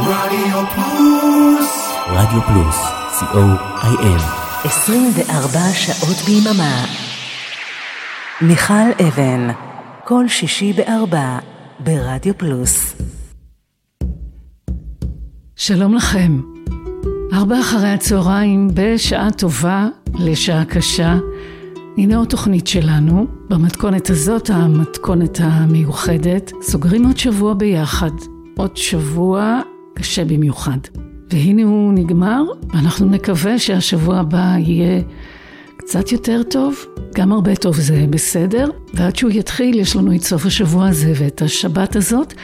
רדיו פלוס. רדיו פלוס, co.il 24 שעות ביממה. מיכל אבן, כל שישי בארבע, ברדיו פלוס. שלום לכם. ארבע אחרי הצהריים בשעה טובה לשעה קשה. הנה עוד תוכנית שלנו, במתכונת הזאת, המתכונת המיוחדת, סוגרים עוד שבוע ביחד. עוד שבוע קשה במיוחד. והנה הוא נגמר, ואנחנו נקווה שהשבוע הבא יהיה קצת יותר טוב, גם הרבה טוב זה בסדר, ועד שהוא יתחיל יש לנו את סוף השבוע הזה ואת השבת הזאת,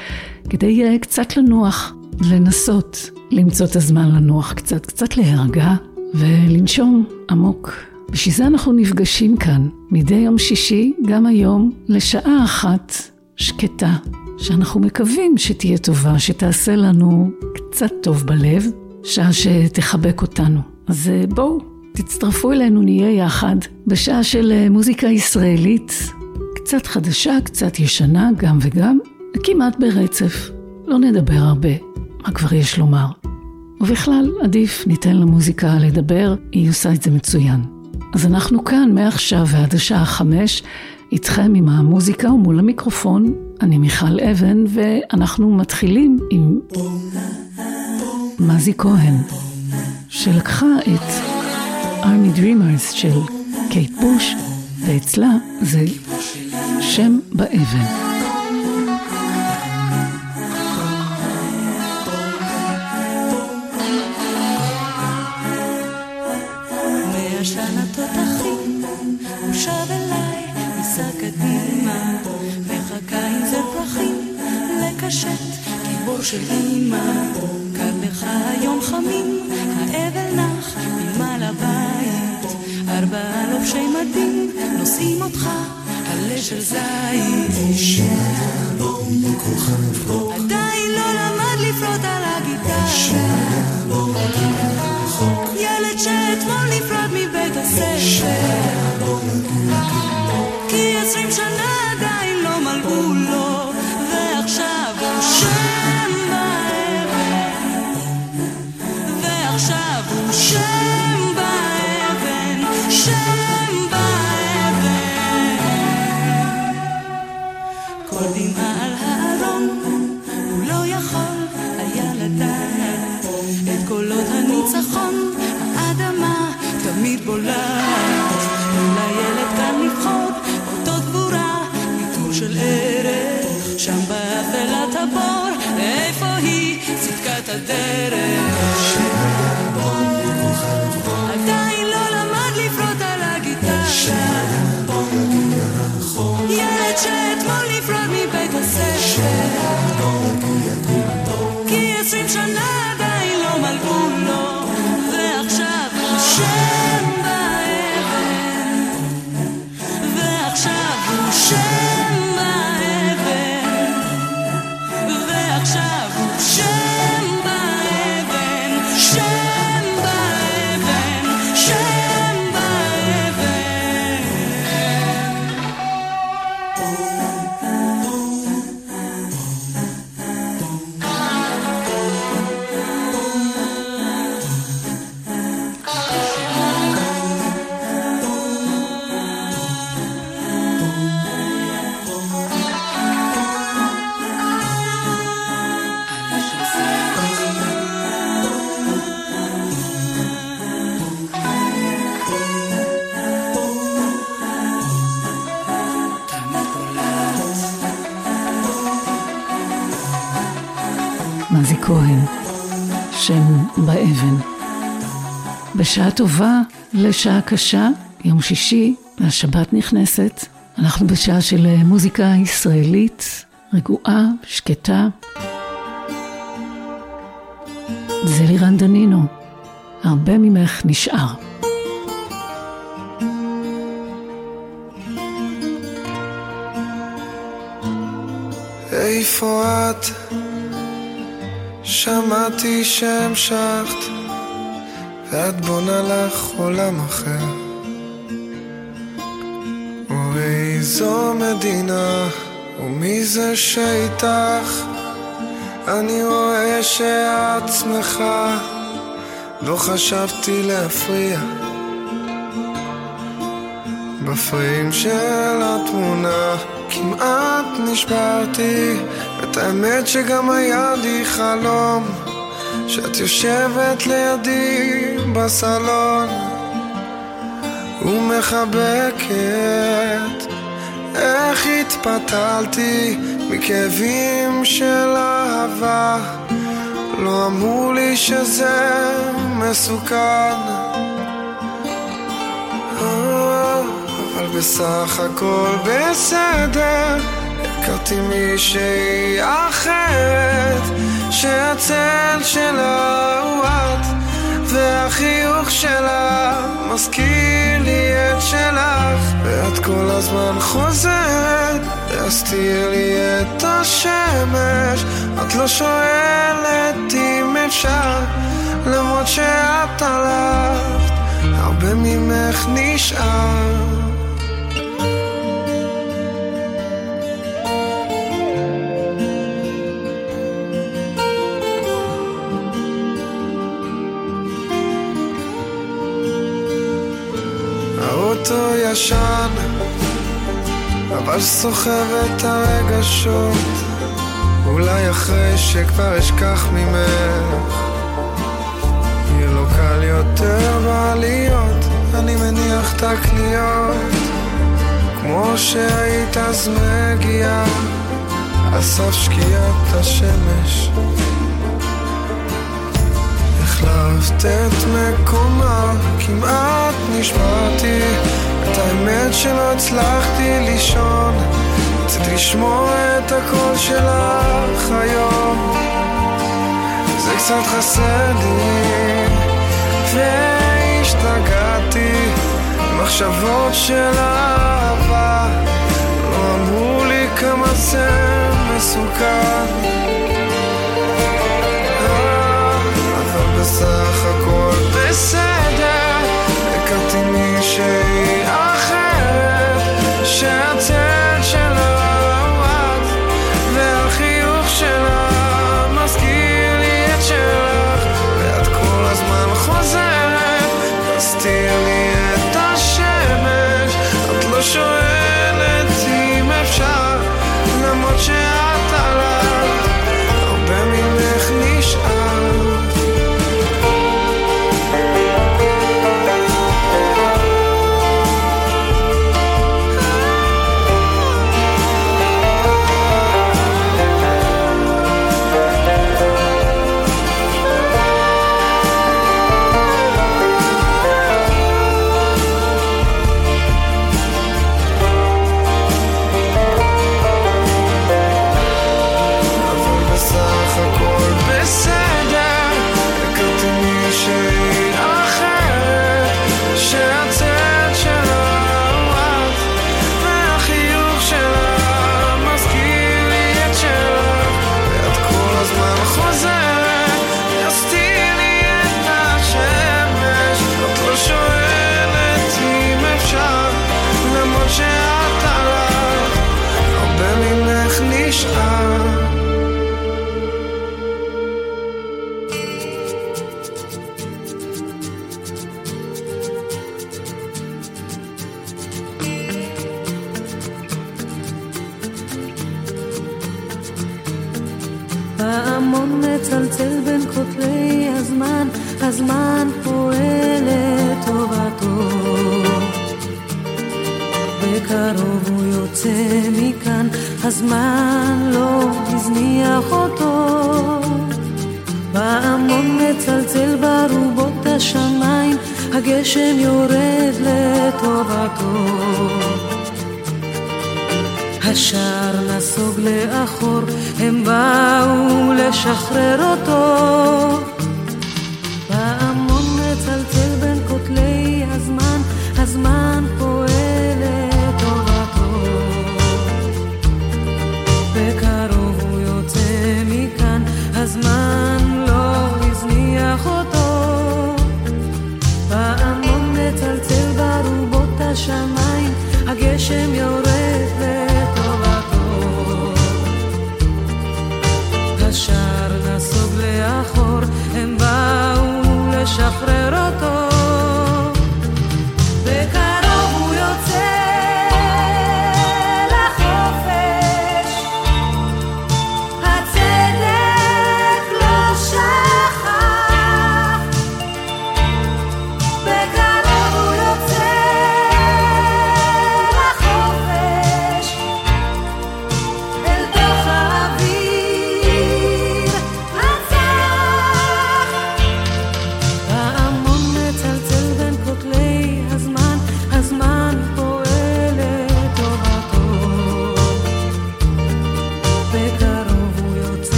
כדי uh, קצת לנוח, לנסות למצוא את הזמן לנוח קצת, קצת להירגע ולנשום עמוק. בשביל זה אנחנו נפגשים כאן מדי יום שישי, גם היום, לשעה אחת שקטה, שאנחנו מקווים שתהיה טובה, שתעשה לנו קצת טוב בלב, שעה שתחבק אותנו. אז אה, בואו, תצטרפו אלינו, נהיה יחד, בשעה של אה, מוזיקה ישראלית, קצת חדשה, קצת ישנה, גם וגם, וכמעט ברצף. לא נדבר הרבה, מה כבר יש לומר. ובכלל, עדיף ניתן למוזיקה לדבר, היא עושה את זה מצוין. אז אנחנו כאן מעכשיו ועד השעה חמש, איתכם עם המוזיקה ומול המיקרופון, אני מיכל אבן, ואנחנו מתחילים עם מזי כהן, שלקחה את Army Dreamers של קייט בוש, ואצלה זה שם באבן. קשת, גיבור של אימא, קר לך היום חמים, האבל נח ממעל הבית, ארבעה לובשי מדים נושאים אותך עלה של זית. עדיין לא למד לפרוט על הגיטרה, ילד שאתמול נפרד מבית הספר, כי עשרים שנה באבן. בשעה טובה לשעה קשה, יום שישי והשבת נכנסת. אנחנו בשעה של מוזיקה ישראלית, רגועה, שקטה. זה לירן דנינו, הרבה ממך נשאר. איפה את? שמעתי שהמשכת, ואת בונה לך עולם אחר. ואיזו מדינה, ומי זה שאיתך? אני רואה שאת שמחה, לא חשבתי להפריע. בפריים של התמונה כמעט נשברתי, את האמת שגם היה לי חלום, שאת יושבת לידי בסלון ומחבקת. איך התפתלתי מכאבים של אהבה לא אמרו לי שזה מסוכן אבל בסך הכל בסדר הכרתי מישהי אחרת שהצל שלה הוא את והחיוך שלה מזכיר לי את שלך. ואת כל הזמן חוזרת להסתיר לי את השמש. את לא שואלת אם אפשר למרות שאת הלכת הרבה ממך נשאר ישן, אבל סוחב את הרגשות. אולי אחרי שכבר אשכח ממך, יהיה לו קל יותר בעליות, אני מניח את הקניות. כמו שהיית אז מגיעה, על שקיעת השמש. החלפת את מקומה, כמעט נשמרתי את האמת שלא הצלחתי לישון. רציתי לשמוע את הקול שלך היום. זה קצת חסר לי והשתגעתי. מחשבות של אהבה לא אמרו לי כמה זה מסוכן. בסך הכל בסדר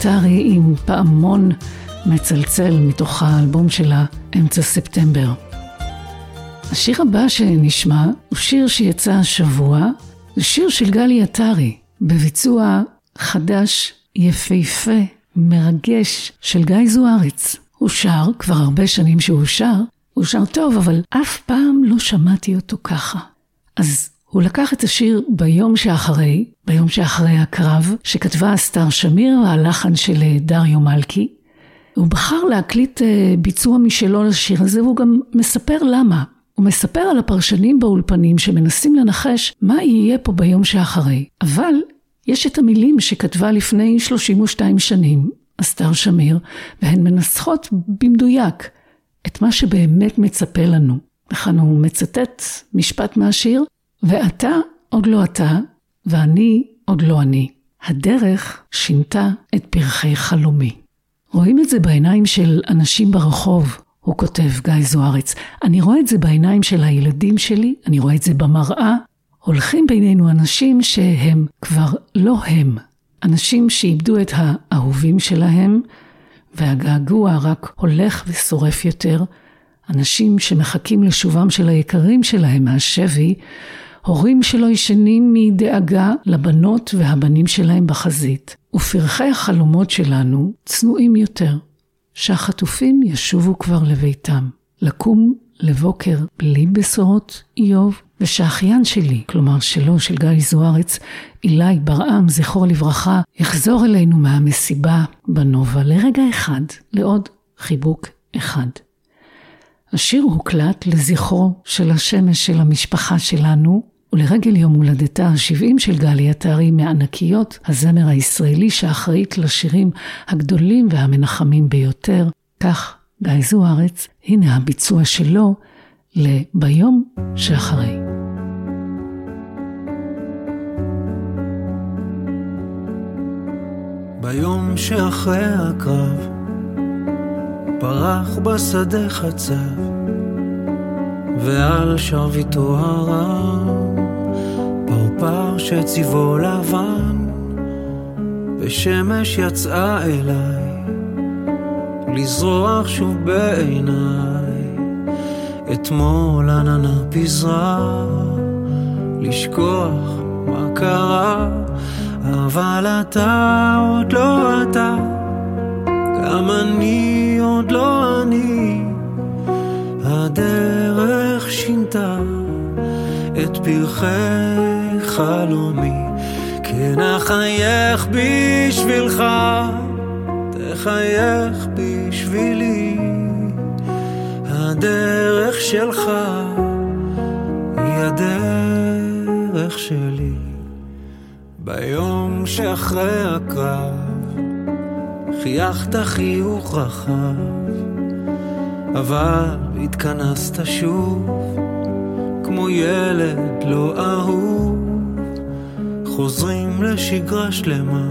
אתרי עם פעמון מצלצל מתוך האלבום שלה, אמצע ספטמבר. השיר הבא שנשמע הוא שיר שיצא השבוע, זה שיר של גלי עטרי, בביצוע חדש, יפהפה, מרגש, של גיא זוארץ. הוא שר, כבר הרבה שנים שהוא שר, הוא שר טוב, אבל אף פעם לא שמעתי אותו ככה. אז הוא לקח את השיר ביום שאחרי, ביום שאחרי הקרב, שכתבה אסתר שמיר, הלחן של אה, דריו מלכי. הוא בחר להקליט אה, ביצוע משלו לשיר הזה, והוא גם מספר למה. הוא מספר על הפרשנים באולפנים שמנסים לנחש מה יהיה פה ביום שאחרי. אבל יש את המילים שכתבה לפני 32 שנים, אסתר שמיר, והן מנסחות במדויק את מה שבאמת מצפה לנו. וכאן הוא מצטט משפט מהשיר, ואתה עוד לא אתה, ואני עוד לא אני. הדרך שינתה את פרחי חלומי. רואים את זה בעיניים של אנשים ברחוב, הוא כותב, גיא זוארץ. אני רואה את זה בעיניים של הילדים שלי, אני רואה את זה במראה. הולכים בינינו אנשים שהם כבר לא הם. אנשים שאיבדו את האהובים שלהם, והגעגוע רק הולך ושורף יותר. אנשים שמחכים לשובם של היקרים שלהם מהשבי, הורים שלא ישנים מדאגה לבנות והבנים שלהם בחזית, ופרחי החלומות שלנו צנועים יותר, שהחטופים ישובו כבר לביתם, לקום לבוקר בלי בשורות איוב, ושהאחיין שלי, כלומר שלו, של גיא זוארץ, אילי ברעם, זכרו לברכה, יחזור אלינו מהמסיבה בנובה לרגע אחד, לעוד חיבוק אחד. השיר הוקלט לזכרו של השמש של המשפחה שלנו, ולרגל יום הולדתה ה-70 של גלי עטרי מענקיות הזמר הישראלי שאחראית לשירים הגדולים והמנחמים ביותר, כך גיא זוארץ, הנה הביצוע שלו ל"ביום שאחרי". ביום שאחרי הקרב פרח בשדה חצב ועל שרביטו הרם פרפר שצבעו לבן ושמש יצאה אליי לזרוח שוב בעיניי. אתמול עננה פיזרה לשכוח מה קרה אבל אתה עוד לא אתה גם אני עוד לא אני הדרך שינתה את פרחי חלומי, כן אחייך בשבילך, תחייך בשבילי, הדרך שלך היא הדרך שלי. ביום שאחרי הקרב, חייכת חיוך רחב, אבל התכנסת שוב, כמו ילד לא אהוב, חוזרים לשגרה שלמה,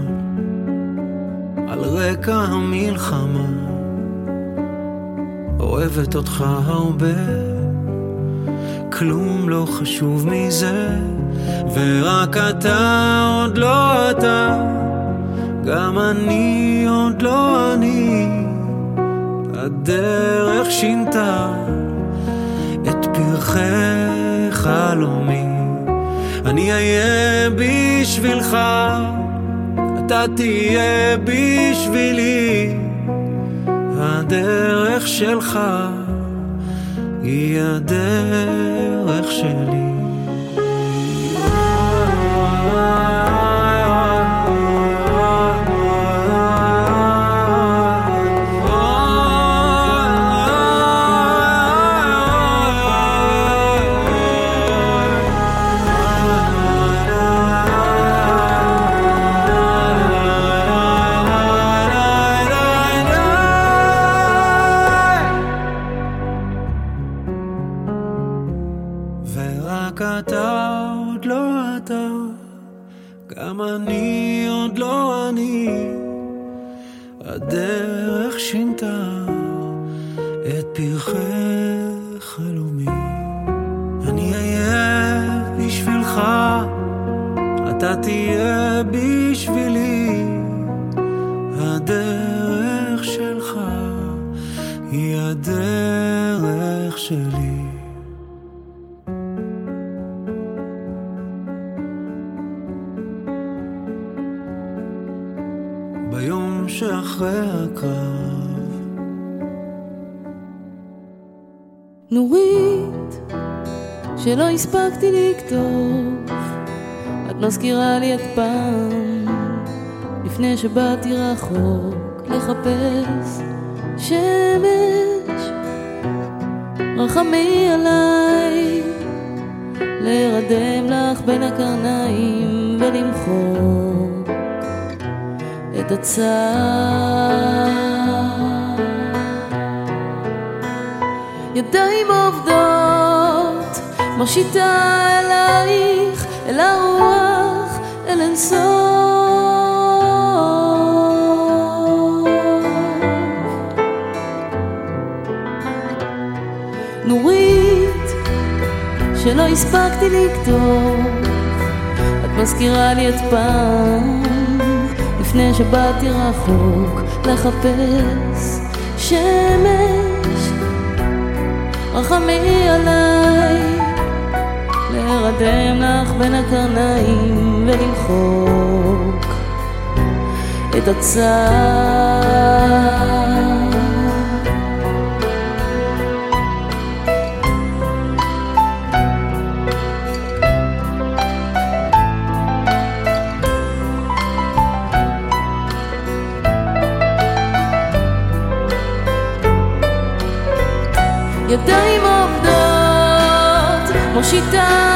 על רקע המלחמה, אוהבת אותך הרבה, כלום לא חשוב מזה, ורק אתה עוד לא אתה, גם אני עוד לא אני. הדרך שינתה את פרחי חלומי. אני אהיה בשבילך, אתה תהיה בשבילי. הדרך שלך היא הדרך שלי. שלא הספקתי לכתוב, את מזכירה לי את פעם, לפני שבאתי רחוק לחפש שמש. רחמי עליי, להירדם לך בין הקרניים ולמחוק את הצער. ידיים עובדות, מושיטה אלייך, אל הרוח, אל אינסוף. נורית, שלא הספקתי לכתוב, את מזכירה לי את פעם, לפני שבאתי רחוק לחפש שמש. רחמי עליי, להירדם לך בין הקרניים ולמחוק את הצער. ידיים עובדות, מושיטה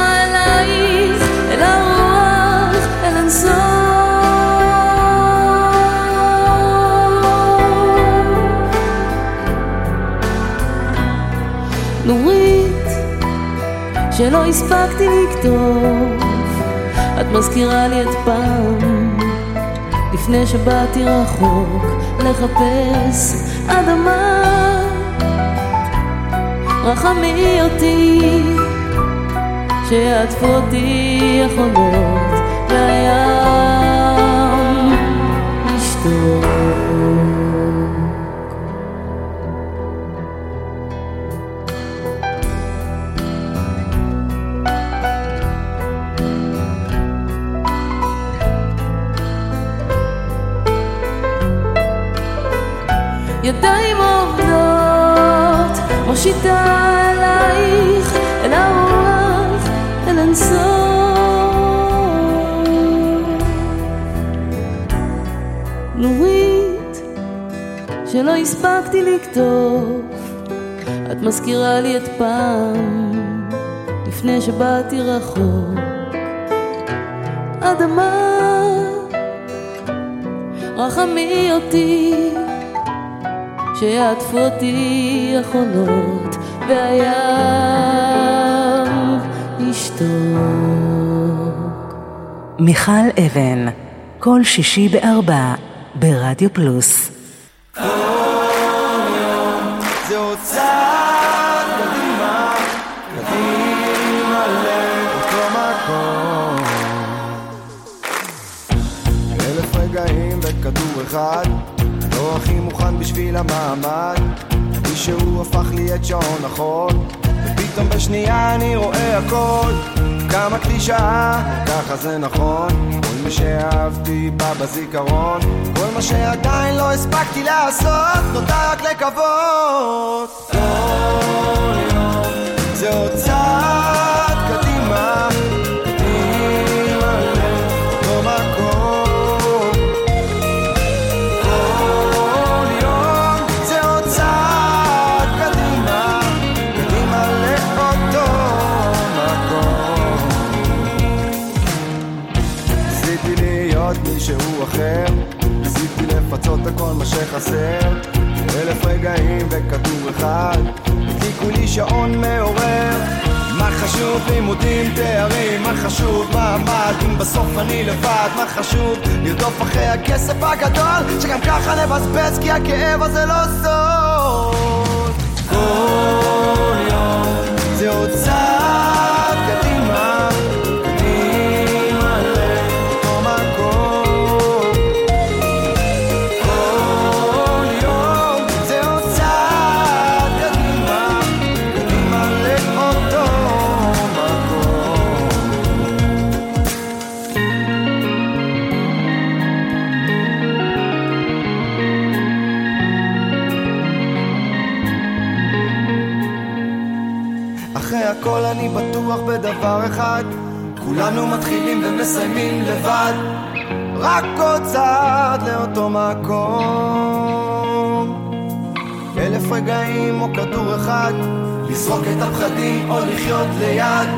שלא הספקתי לכתוב, את מזכירה לי את פעם, לפני שבאתי רחוק לחפש אדמה. רחמי אותי, שיעטפו אותי החולות מושיטה אלייך, אל הרוח, אל אינסוף. נורית, שלא הספקתי לכתוב, את מזכירה לי את פעם, לפני שבאתי רחוק. אדמה, רחמי אותי, שיעטפו אותי החולות והים ישתוק. מיכל אבן, כל שישי בארבע, ברדיו פלוס. זה עוד צעד קדימה, קדימה לאותו מקום. אלף רגעים וכדור אחד, הכי מוכן בשביל המעמד. מישהו הפך לי את שעון החול, ופתאום בשנייה אני רואה הכל. כמה קלישאה, ככה זה נכון. כל מה שאהבתי בא בזיכרון, כל מה שעדיין לא הספקתי לעשות, נותר רק לקוות. כל יום זה עוד צעד לימודים, תארים, מה חשוב מעמד, אם בסוף אני לבד, מה חשוב לרדוף אחרי הכסף הגדול, שגם ככה נבזבז כי הכאב הזה לא סוד. כל יום זה עוד צעד בטוח בדבר אחד. כולנו מתחילים ומסיימים לבד. רק עוד צעד לאותו מקום. אלף רגעים או כדור אחד. לזרוק את הפחדים או לחיות ליד.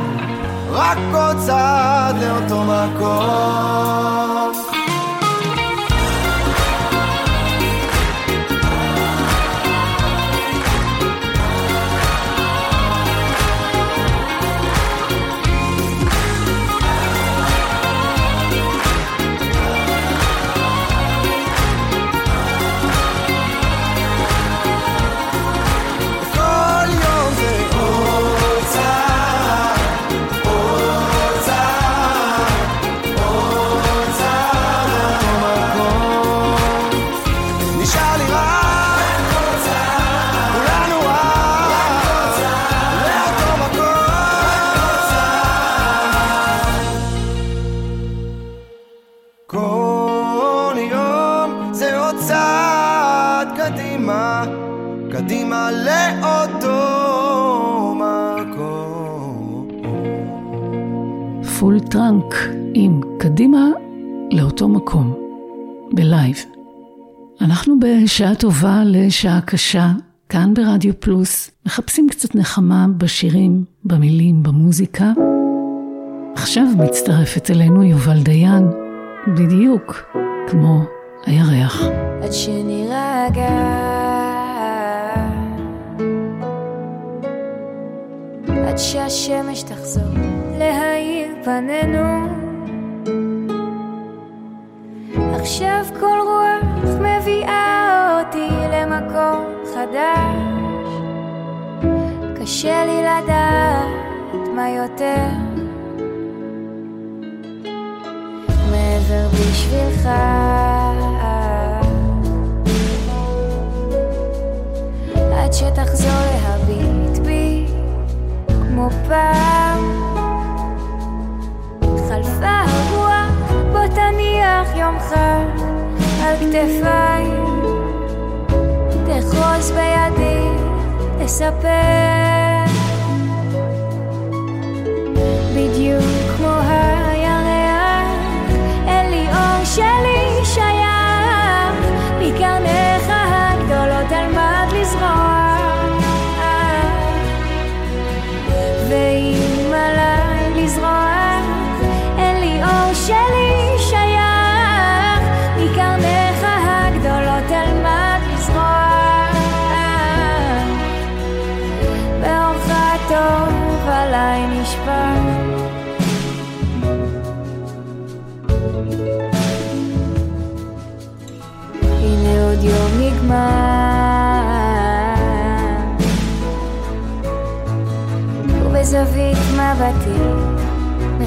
רק עוד צעד לאותו מקום בשעה טובה לשעה קשה, כאן ברדיו פלוס, מחפשים קצת נחמה בשירים, במילים, במוזיקה. עכשיו מצטרפת אלינו יובל דיין, בדיוק כמו הירח. עד שנירגע עד שהשמש תחזור להאיר פנינו עכשיו כל רוח מביאה למקום חדש. קשה לי לדעת מה יותר. מעבר בשבילך. עד שתחזור להביט בי כמו פעם. חלפה הרוח בוא תניח יום חג על כתפיי תחרוס בידי תספר בדיוק כמו הירח אין לי אור שלי שייך. מקרניך הגדולות אלמד לזרוע. ואם עליי לזרוע אין לי אור שלי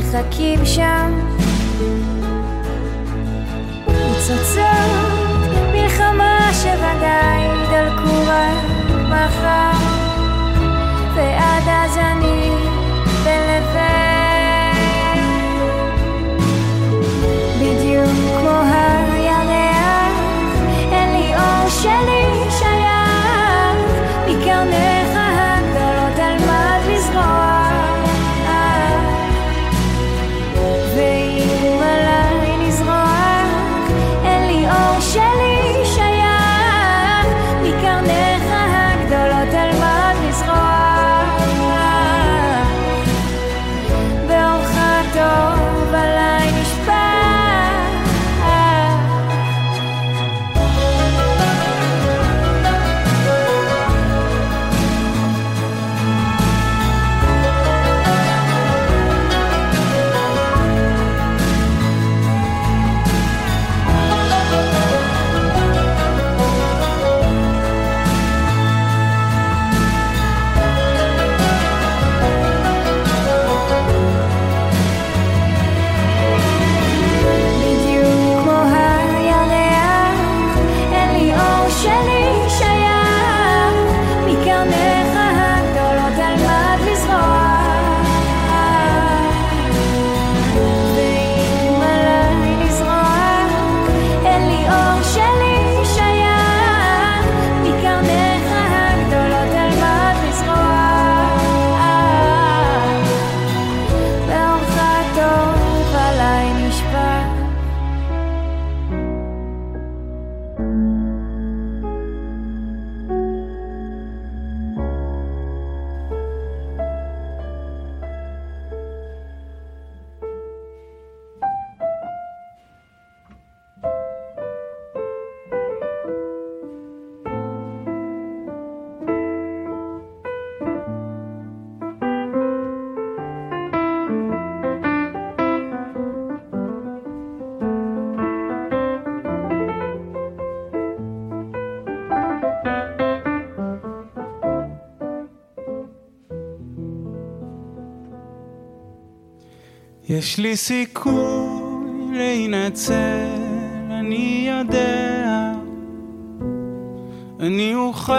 מחכים שם. ניצוצות מלחמה שוודאי דלקו רק מחר. ועד אז אני יש לי סיכוי להינצל, אני יודע. אני אוכל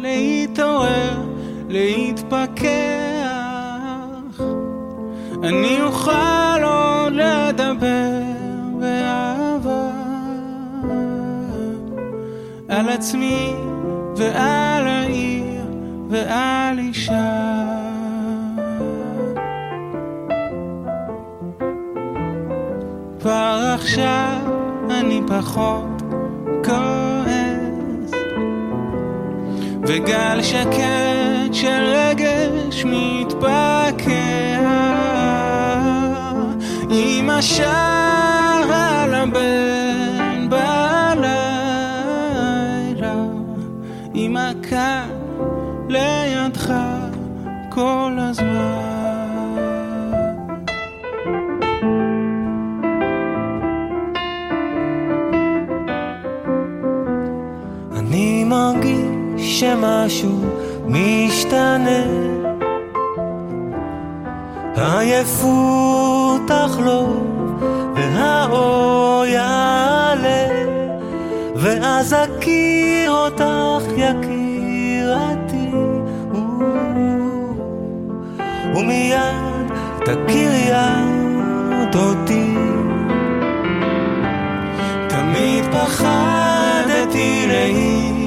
להתעורר, להתפכח. אני אוכל עוד לדבר באהבה על עצמי ועל העיר ועל אישה. עכשיו אני פחות כועס. וגל שקט של רגש מתפקע. עם השער על הבן בלילה. עם כאן לידך כל הזמן שמשהו משתנה. העייפות תחלוף והאור יעלה ואז אכיר אותך יקירתי ומיד תכירי את אותי. תמיד פחדתי להיא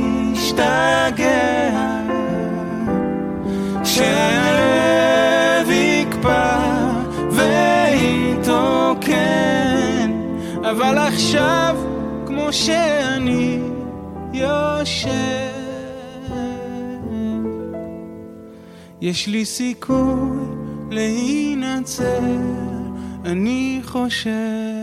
משתגע כשהלב יקפא ויתרוקן אבל עכשיו כמו שאני יושב. יש לי סיכוי להינצל אני חושב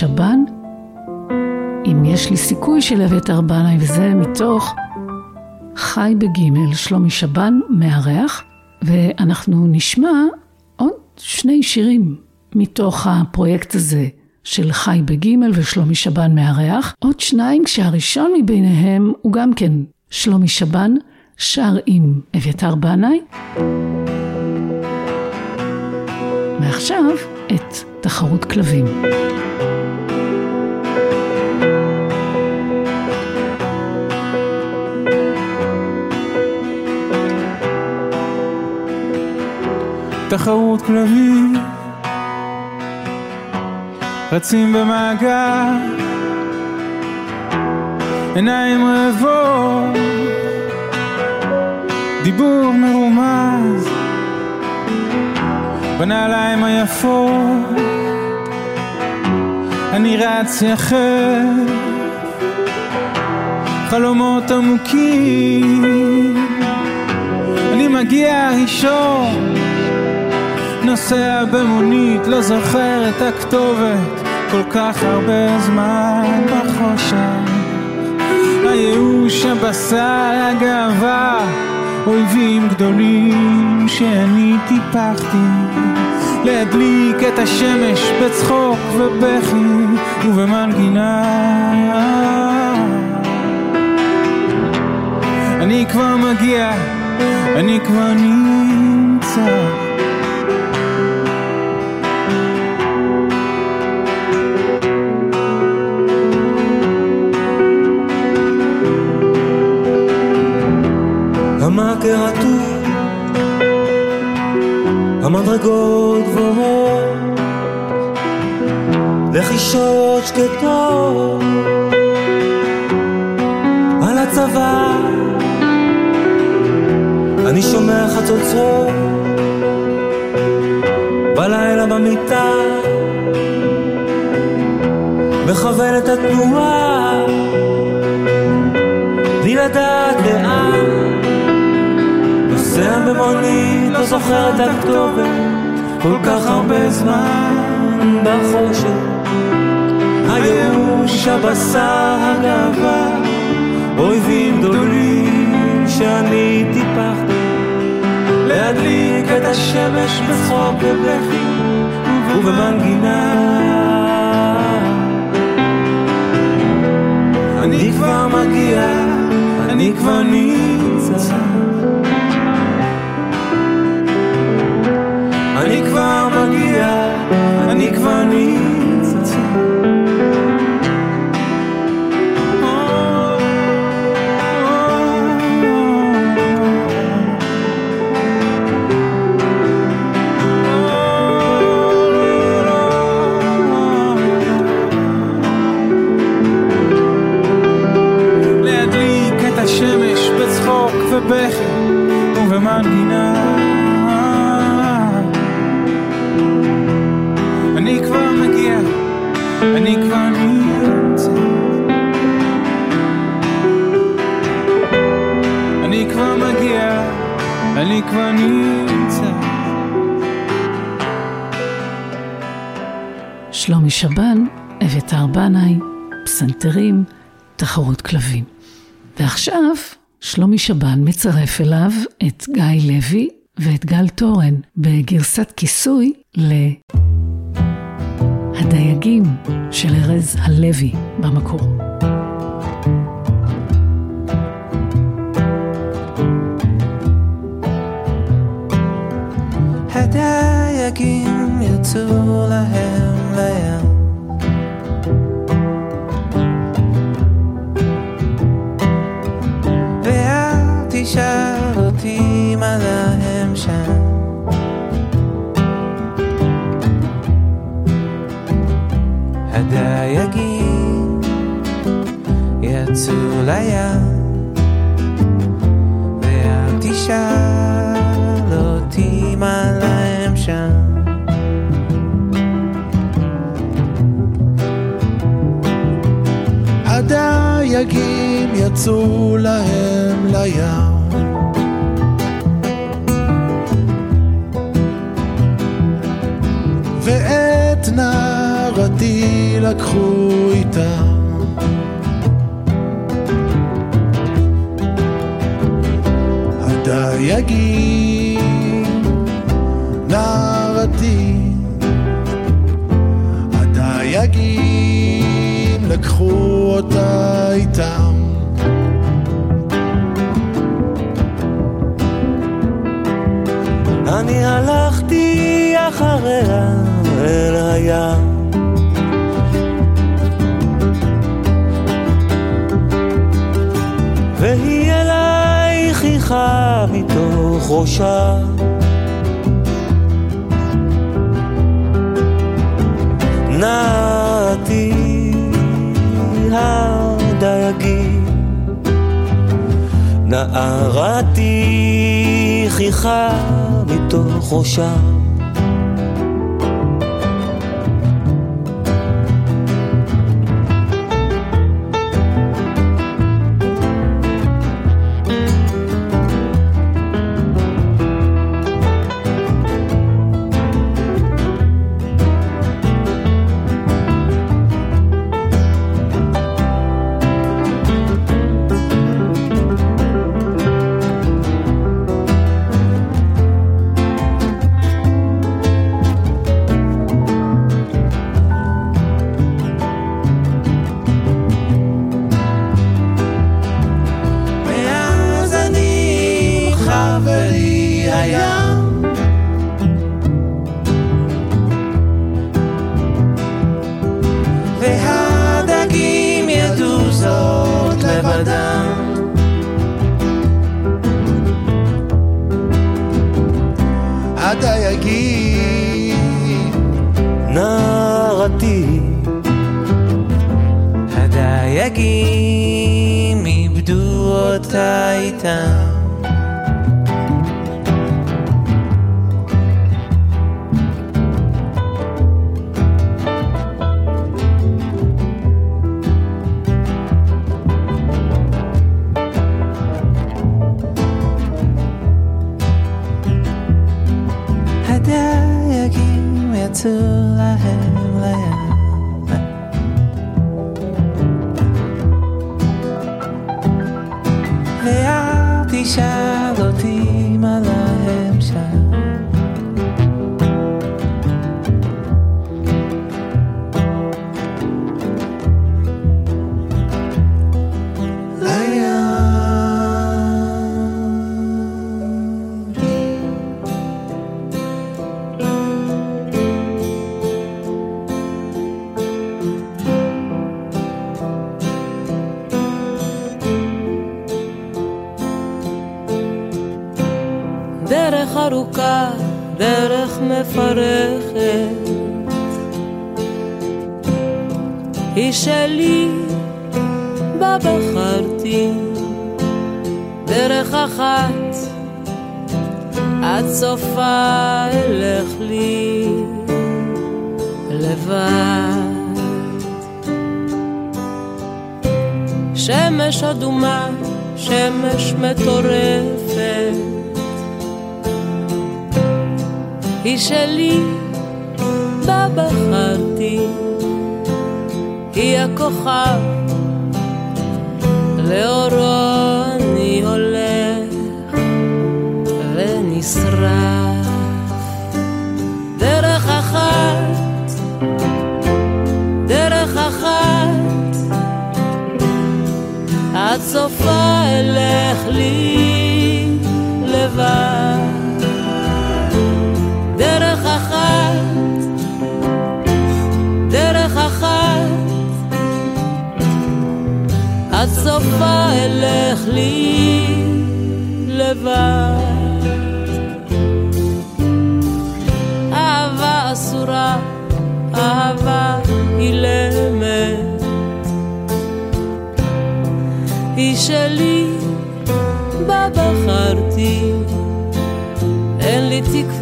שבן, אם יש לי סיכוי של אביתר בנאי, וזה מתוך חי בגימל, שלומי שבן מארח, ואנחנו נשמע עוד שני שירים מתוך הפרויקט הזה של חי בגימל ושלומי שבן מארח, עוד שניים כשהראשון מביניהם הוא גם כן שלומי שבן, שר עם אביתר בנאי. ועכשיו את תחרות כלבים. תחרות כלבים רצים במעגל עיניים רעבות דיבור מרומז בנעליים היפות. אני רץ יחד. חלומות עמוקים. אני מגיע ראשון. נוסע במונית, לא זוכר את הכתובת. כל כך הרבה זמן בחושך. הייאוש, הבשר, הגאווה אויבים גדולים שאני טיפחתי להדליק את השמש בצחוק ובכי ובמנגינה. אני כבר מגיע, אני כבר נמצא המאקר רטוב, המדרגות גבוהות, לחישות שקטות, על הצבא אני שומע חצוצרות, בלילה במיטה, מכוון את התנועה, בלי לדעת. במונית, לא זוכר את הכתובת, כל כך הרבה זמן בחושך. הייאוש, הבשר, הגאווה, אויבים גדולים שאני טיפחתי. להדליק את השמש בצחוק ובכי ובמנגינה. אני כבר מגיע, אני כבר נמצא. אני כבר נמצא. אני. אני אני. שלומי שבן, אביתר בנאי, פסנתרים, תחרות כלבים. ועכשיו, שלומי שבן מצרף אליו את גיא לוי ואת גל תורן בגרסת כיסוי ל"הדייגים" של ארז הלוי במקור. הדייגים יצאו להם לים ואל תשאל אותי מה להם שם הדייגים יצאו לים ואל תשאל אותי מה להם שם. הדייגים יצאו להם לים. ואת נערתי לקחו איתם הדייגים נערתי. הדייגים לקחו אותה איתם. אני הלכתי אחריה אל הים חיכה מתוך ראשה. נעתי הדייגים נערתי חיכה מתוך ראשה deixar. צורה, אהבה אילמת. היא שלי, בה בחרתי, אין לי תקווה.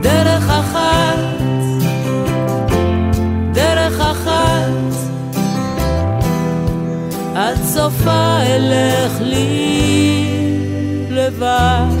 דרך אחת, דרך אחת, סופה אלך לי לבד.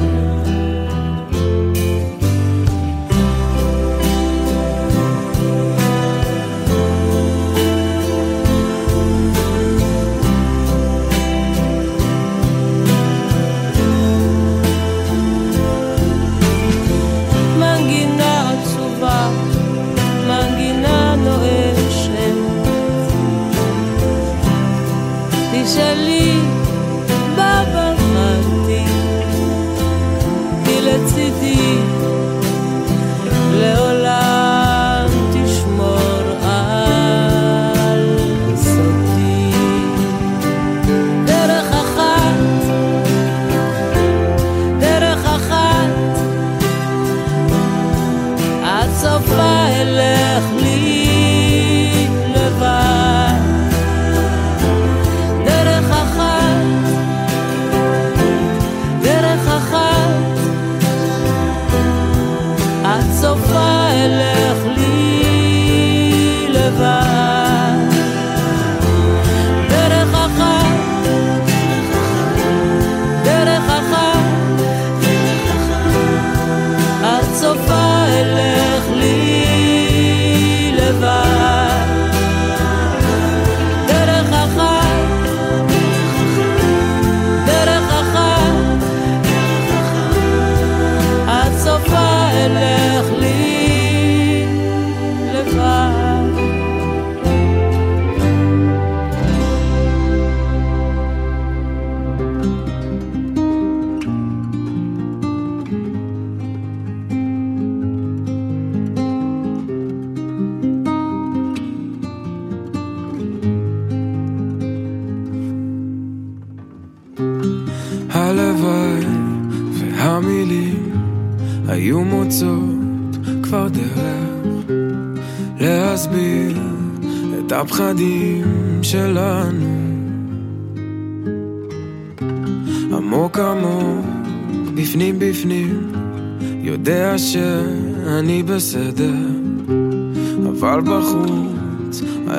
survive.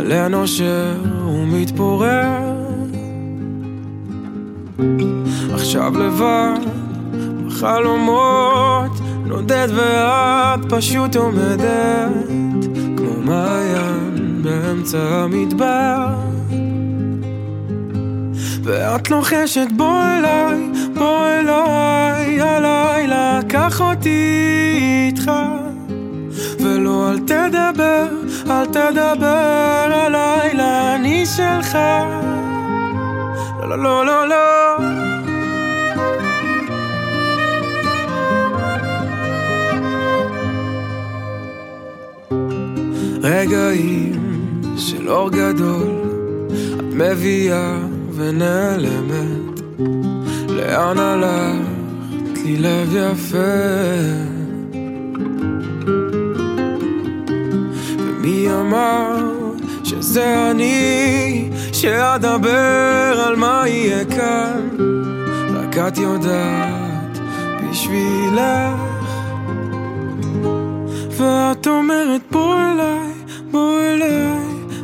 עלה נושר ומתפורר. עכשיו לבד, בחלומות, נודד ואת פשוט עומדת, כמו מעיין באמצע המדבר. ואת לוחשת בוא אליי, בוא אליי, הלילה, קח אותי איתך. ולא אל תדבר, אל תדבר הלילה, אני שלך. לא, לא, לא, לא. רגעים של אור גדול, את מביאה ונעלמת. לאן הלכת לי לב יפה? שזה אני שאדבר על מה יהיה כאן? רק את יודעת בשבילך. ואת אומרת בוא אליי, בוא אליי,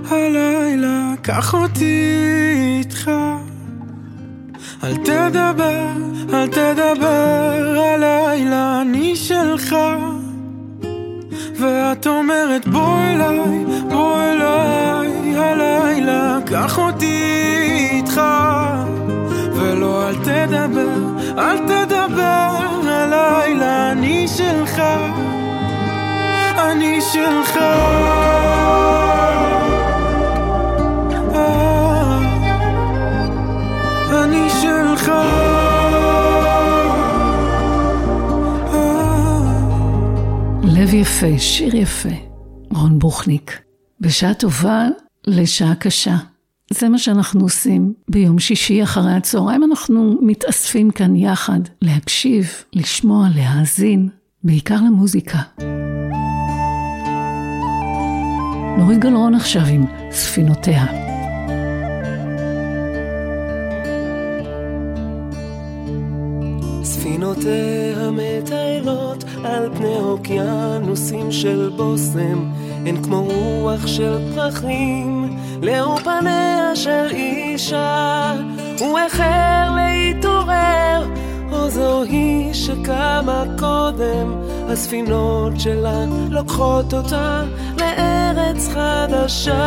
הלילה, קח אותי איתך. אל תדבר, אל תדבר הלילה, אני שלך. ואת אומרת בוא אליי, בוא אליי, הלילה, קח אותי איתך. ולא אל תדבר, אל תדבר הלילה, אני שלך. אני שלך. לב יפה, שיר יפה, רון בוכניק. בשעה טובה לשעה קשה. זה מה שאנחנו עושים ביום שישי אחרי הצהריים, אנחנו מתאספים כאן יחד להקשיב, לשמוע, להאזין, בעיקר למוזיקה. נורית גלרון עכשיו עם ספינותיה. ספינותיה מטיילות על פני אוקיינוסים של בושם, הן כמו רוח של פרחים, לאור פניה של אישה, הוא איחר להתעורר, או זו היא שקמה קודם, הספינות שלה לוקחות אותה לארץ חדשה.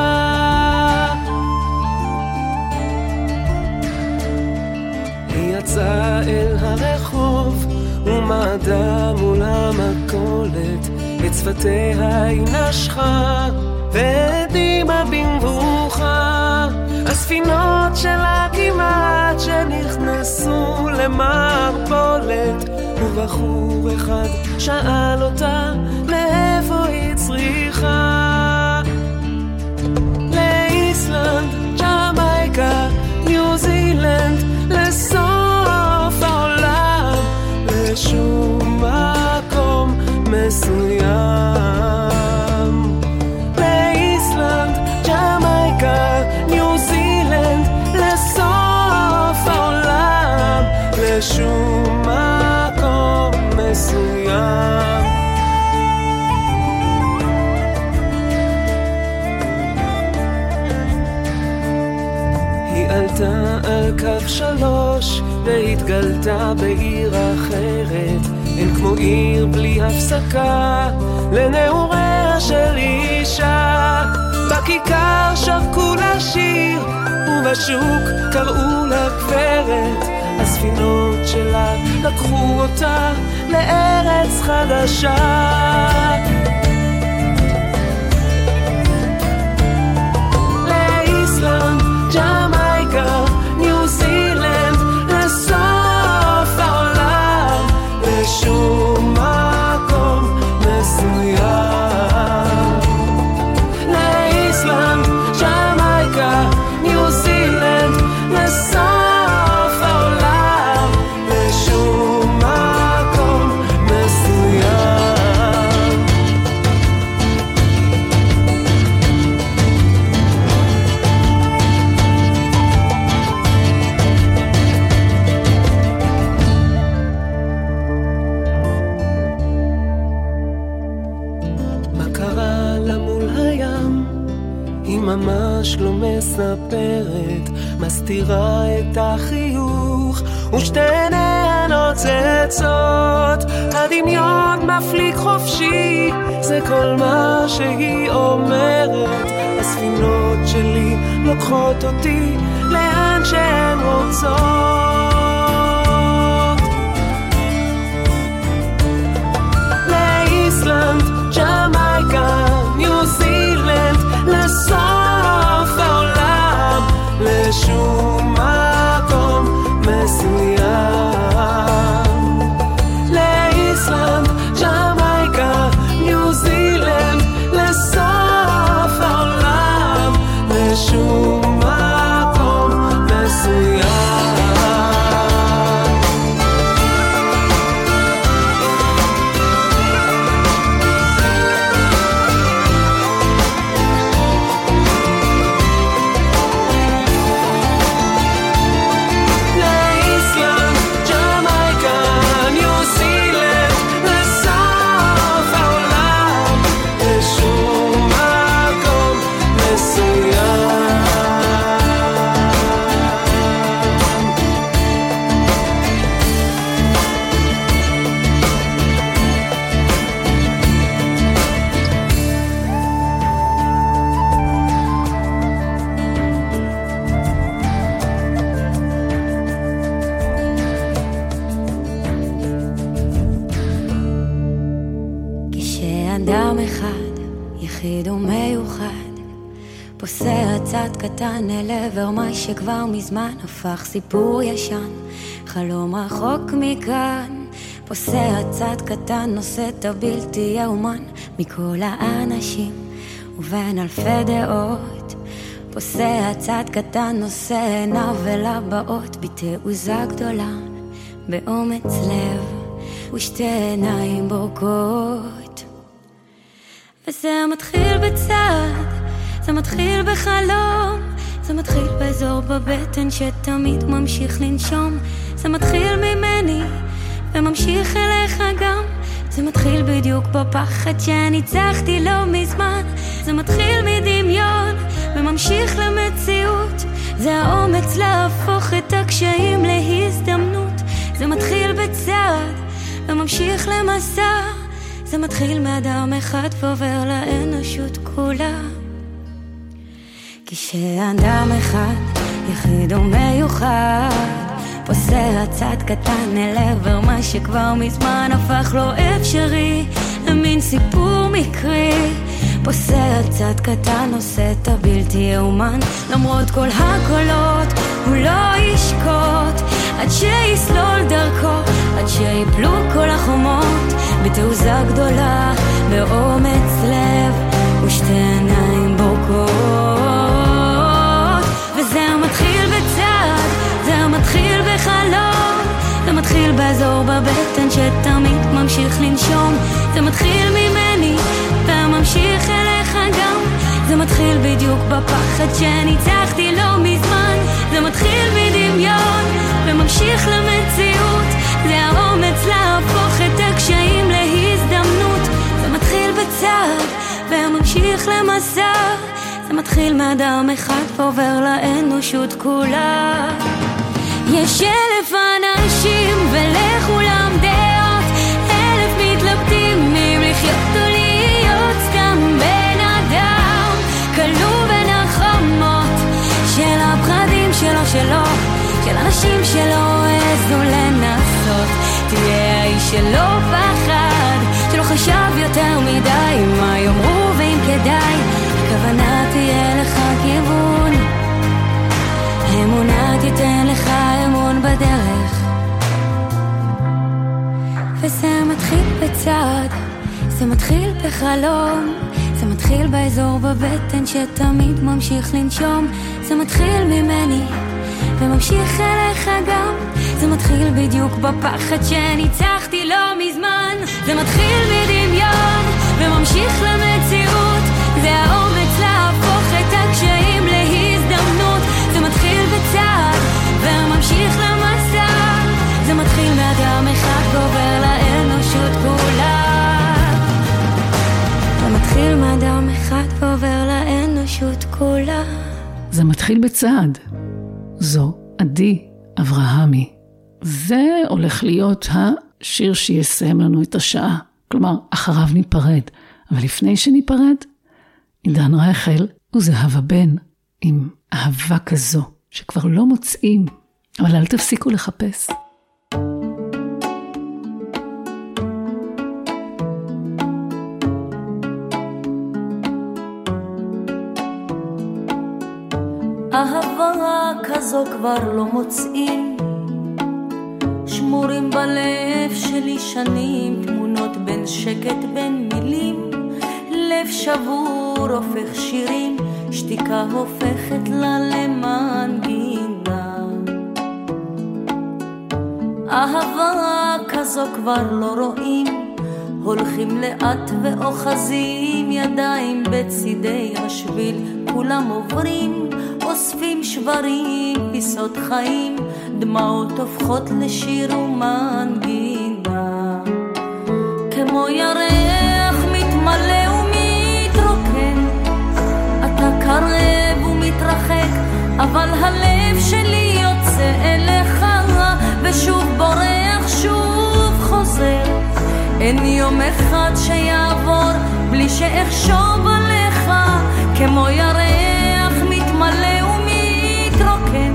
היא יצאה אל הרחוב ומעדה מול המכולת, את שפתיה היא נשכה והדימה במבוכה. הספינות שלה כמעט שנכנסו למערבולת, ובחור אחד שאל אותה לאיפה היא צריכה. לאיסלנד, ג'מייקה, ניו זילנד, לסוף העולם, לשום מקום מסוים. קו שלוש והתגלתה בעיר אחרת. אין כמו עיר בלי הפסקה לנעוריה של אישה. בכיכר שרקו לה שיר ובשוק קראו לה גברת. הספינות שלה לקחו אותה לארץ חדשה. לאיסלנד, לשום מקום קטן אל עבר מה שכבר מזמן הפך סיפור ישן, חלום רחוק מכאן. פוסע צעד קטן, נושא את הבלתי יאומן מכל האנשים ובין אלפי דעות. פוסע צעד קטן, נושא עיניו אל הבאות בתעוזה גדולה, באומץ לב ושתי עיניים בורקות. וזה מתחיל בצעד, זה מתחיל בחלום, זה מתחיל באזור בבטן שתמיד ממשיך לנשום, זה מתחיל ממני וממשיך אליך גם, זה מתחיל בדיוק בפחד שניצחתי לא מזמן, זה מתחיל מדמיון וממשיך למציאות, זה האומץ להפוך את הקשיים להזדמנות, זה מתחיל בצעד וממשיך למסע. זה מתחיל מאדם אחד ועובר לאנושות כולה. כשאדם אחד, יחיד ומיוחד, פוסע צעד קטן אל עבר מה שכבר מזמן הפך לא אפשרי, למין סיפור מקרי. פוסע צעד קטן, עושה את הבלתי יאומן, למרות כל הקולות, הוא לא ישקוט, עד שיסלול דרכו, עד שיפלו כל החומות, בתעוזה גדולה, באומץ לב, ושתי עיניים באזור בבטן שתמיד ממשיך לנשום, זה מתחיל ממני, וממשיך אליך גם. זה מתחיל בדיוק בפחד שניצחתי לא מזמן. זה מתחיל מדמיון וממשיך למציאות. זה האומץ להפוך את הקשיים להזדמנות. זה מתחיל בצעד וממשיך למסע זה מתחיל מאדם אחד ועובר לאנושות כולה. יש אלף אנשים ולכולם דעות. אלף מתלבטים אם לחיות או להיות סתם בן אדם. כלוא בין החומות של הפחדים שלו שלו של אנשים שלא העזו לנסות. תהיה האיש שלא פחד שלא חשב יותר מדי מה יאמרו ואם כדאי. הכוונה תהיה לך כיוון. אמונה תיתן לך אמון בדרך בצעד זה מתחיל בחלום זה מתחיל באזור בבטן שתמיד ממשיך לנשום. זה מתחיל ממני וממשיך אליך גם. זה מתחיל בדיוק בפחד שניצחתי לא מזמן. זה מתחיל מדמיון וממשיך למציאות. זה האומץ מתחיל מאדם אחד ועובר לאנושות כולה. זה מתחיל בצעד. זו עדי אברהמי. זה הולך להיות השיר שיסיים לנו את השעה. כלומר, אחריו ניפרד. אבל לפני שניפרד, עידן רייכל וזהבה בן עם אהבה כזו, שכבר לא מוצאים, אבל אל תפסיקו לחפש. כזו כבר לא מוצאים. שמורים בלב שלי שנים תמונות בין שקט בין מילים. לב שבור הופך שירים שתיקה הופכת לה למנגינה. אהבה כזו כבר לא רואים. הולכים לאט ואוחזים ידיים בצידי השביל כולם עוברים אוספים שברים, פיסות חיים, דמעות הופכות לשיר ומנגינה. כמו ירח מתמלא ומתרוקן, אתה קרב ומתרחק, אבל הלב שלי יוצא אליך, ושוב בורח, שוב חוזר. אין יום אחד שיעבור בלי שאחשוב עליך, כמו ירח ומתרוקן.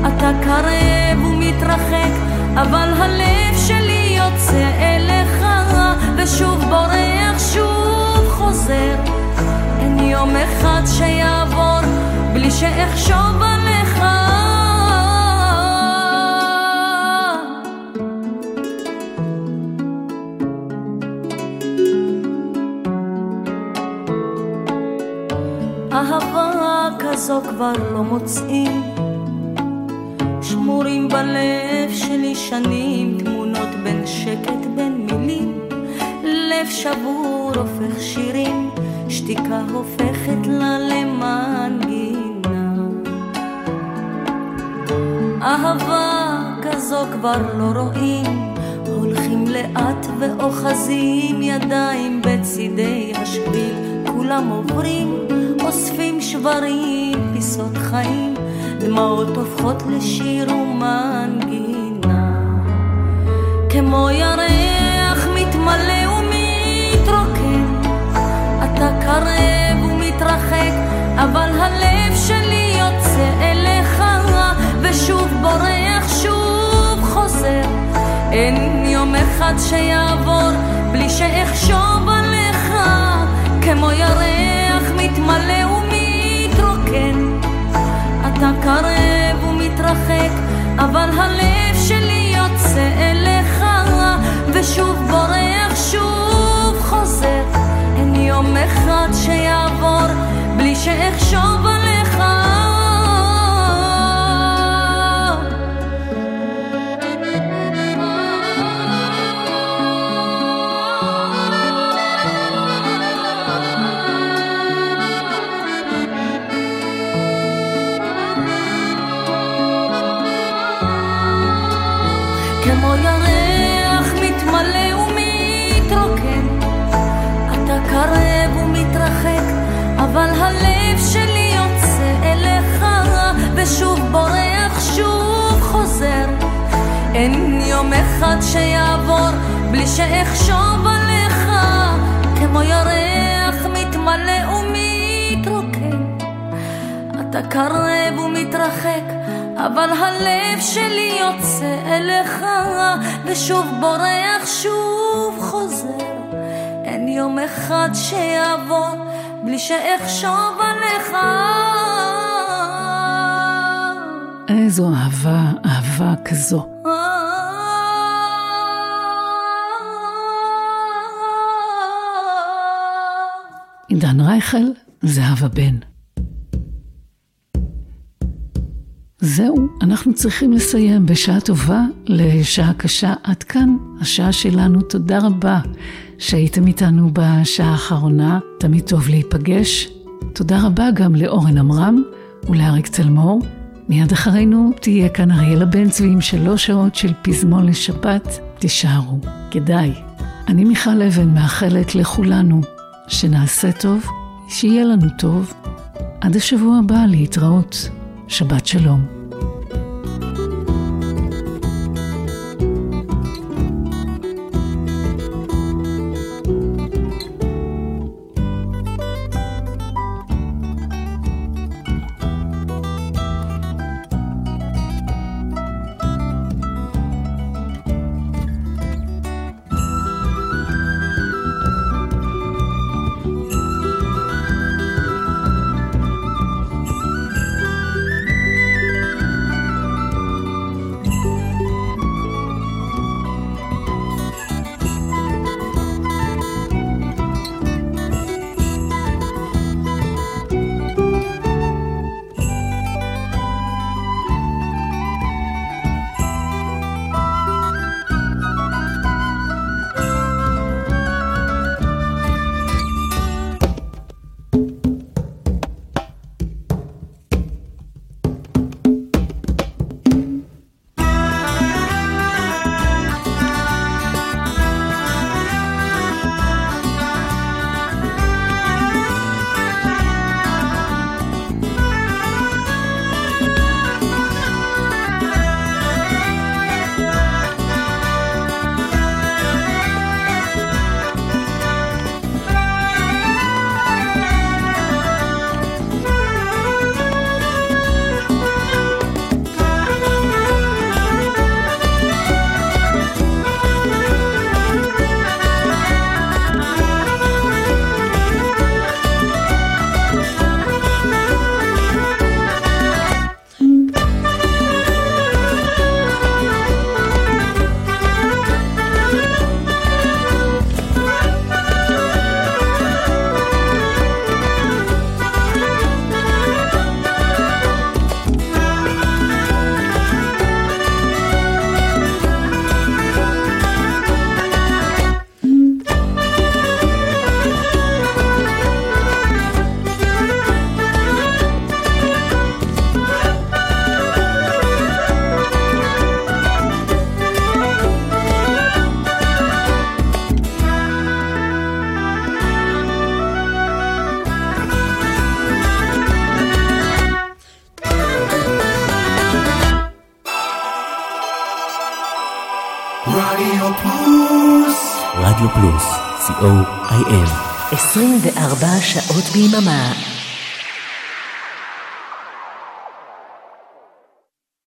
אתה קרב ומתרחק, אבל הלב שלי יוצא אליך, ושוב בורח, שוב חוזר. אין יום אחד שיעבור בלי שאחשוב עליך. כזו כבר לא מוצאים. שמורים בלב שלי שנים תמונות בין שקט בין מילים. לב שבור הופך שירים שתיקה הופכת לה למנגינה. אהבה כזו כבר לא רואים. הולכים לאט ואוחזים ידיים בצידי השביל כולם עוברים אוספים שברים, פיסות חיים, דמעות הופכות לשיר ומנגינה. כמו ירח מתמלא ומתרוקן, אתה קרב ומתרחק, אבל הלב שלי יוצא אליך, ושוב בורח, שוב חוזר. אין יום אחד שיעבור בלי שאחשוב עליך, כמו ירח מתמלא ומתרוקן. אתה קרב ומתרחק, אבל הלב שלי יוצא אליך, ושוב בורח, שוב חוזר. אין יום אחד שיעבור בלי שאחשוב עליך. יום אחד שיעבור בלי שאחשוב עליך, כמו ירח מתמלא ומתרוקן. אתה קרב ומתרחק, אבל הלב שלי יוצא אליך, ושוב בורח, שוב חוזר. אין יום אחד שיעבור בלי שאחשוב עליך. איזו אהבה, אהבה כזו. עידן רייכל, זהבה בן. זהו, אנחנו צריכים לסיים בשעה טובה לשעה קשה. עד כאן השעה שלנו. תודה רבה שהייתם איתנו בשעה האחרונה. תמיד טוב להיפגש. תודה רבה גם לאורן עמרם ולאריק צלמור. מיד אחרינו תהיה כאן אריאלה בן צבי עם שלוש שעות של פזמון לשבת. תישארו, כדאי. אני מיכל אבן מאחלת לכולנו שנעשה טוב שיהיה לנו טוב. עד השבוע הבא להתראות. שבת שלום. רדיו פלוס,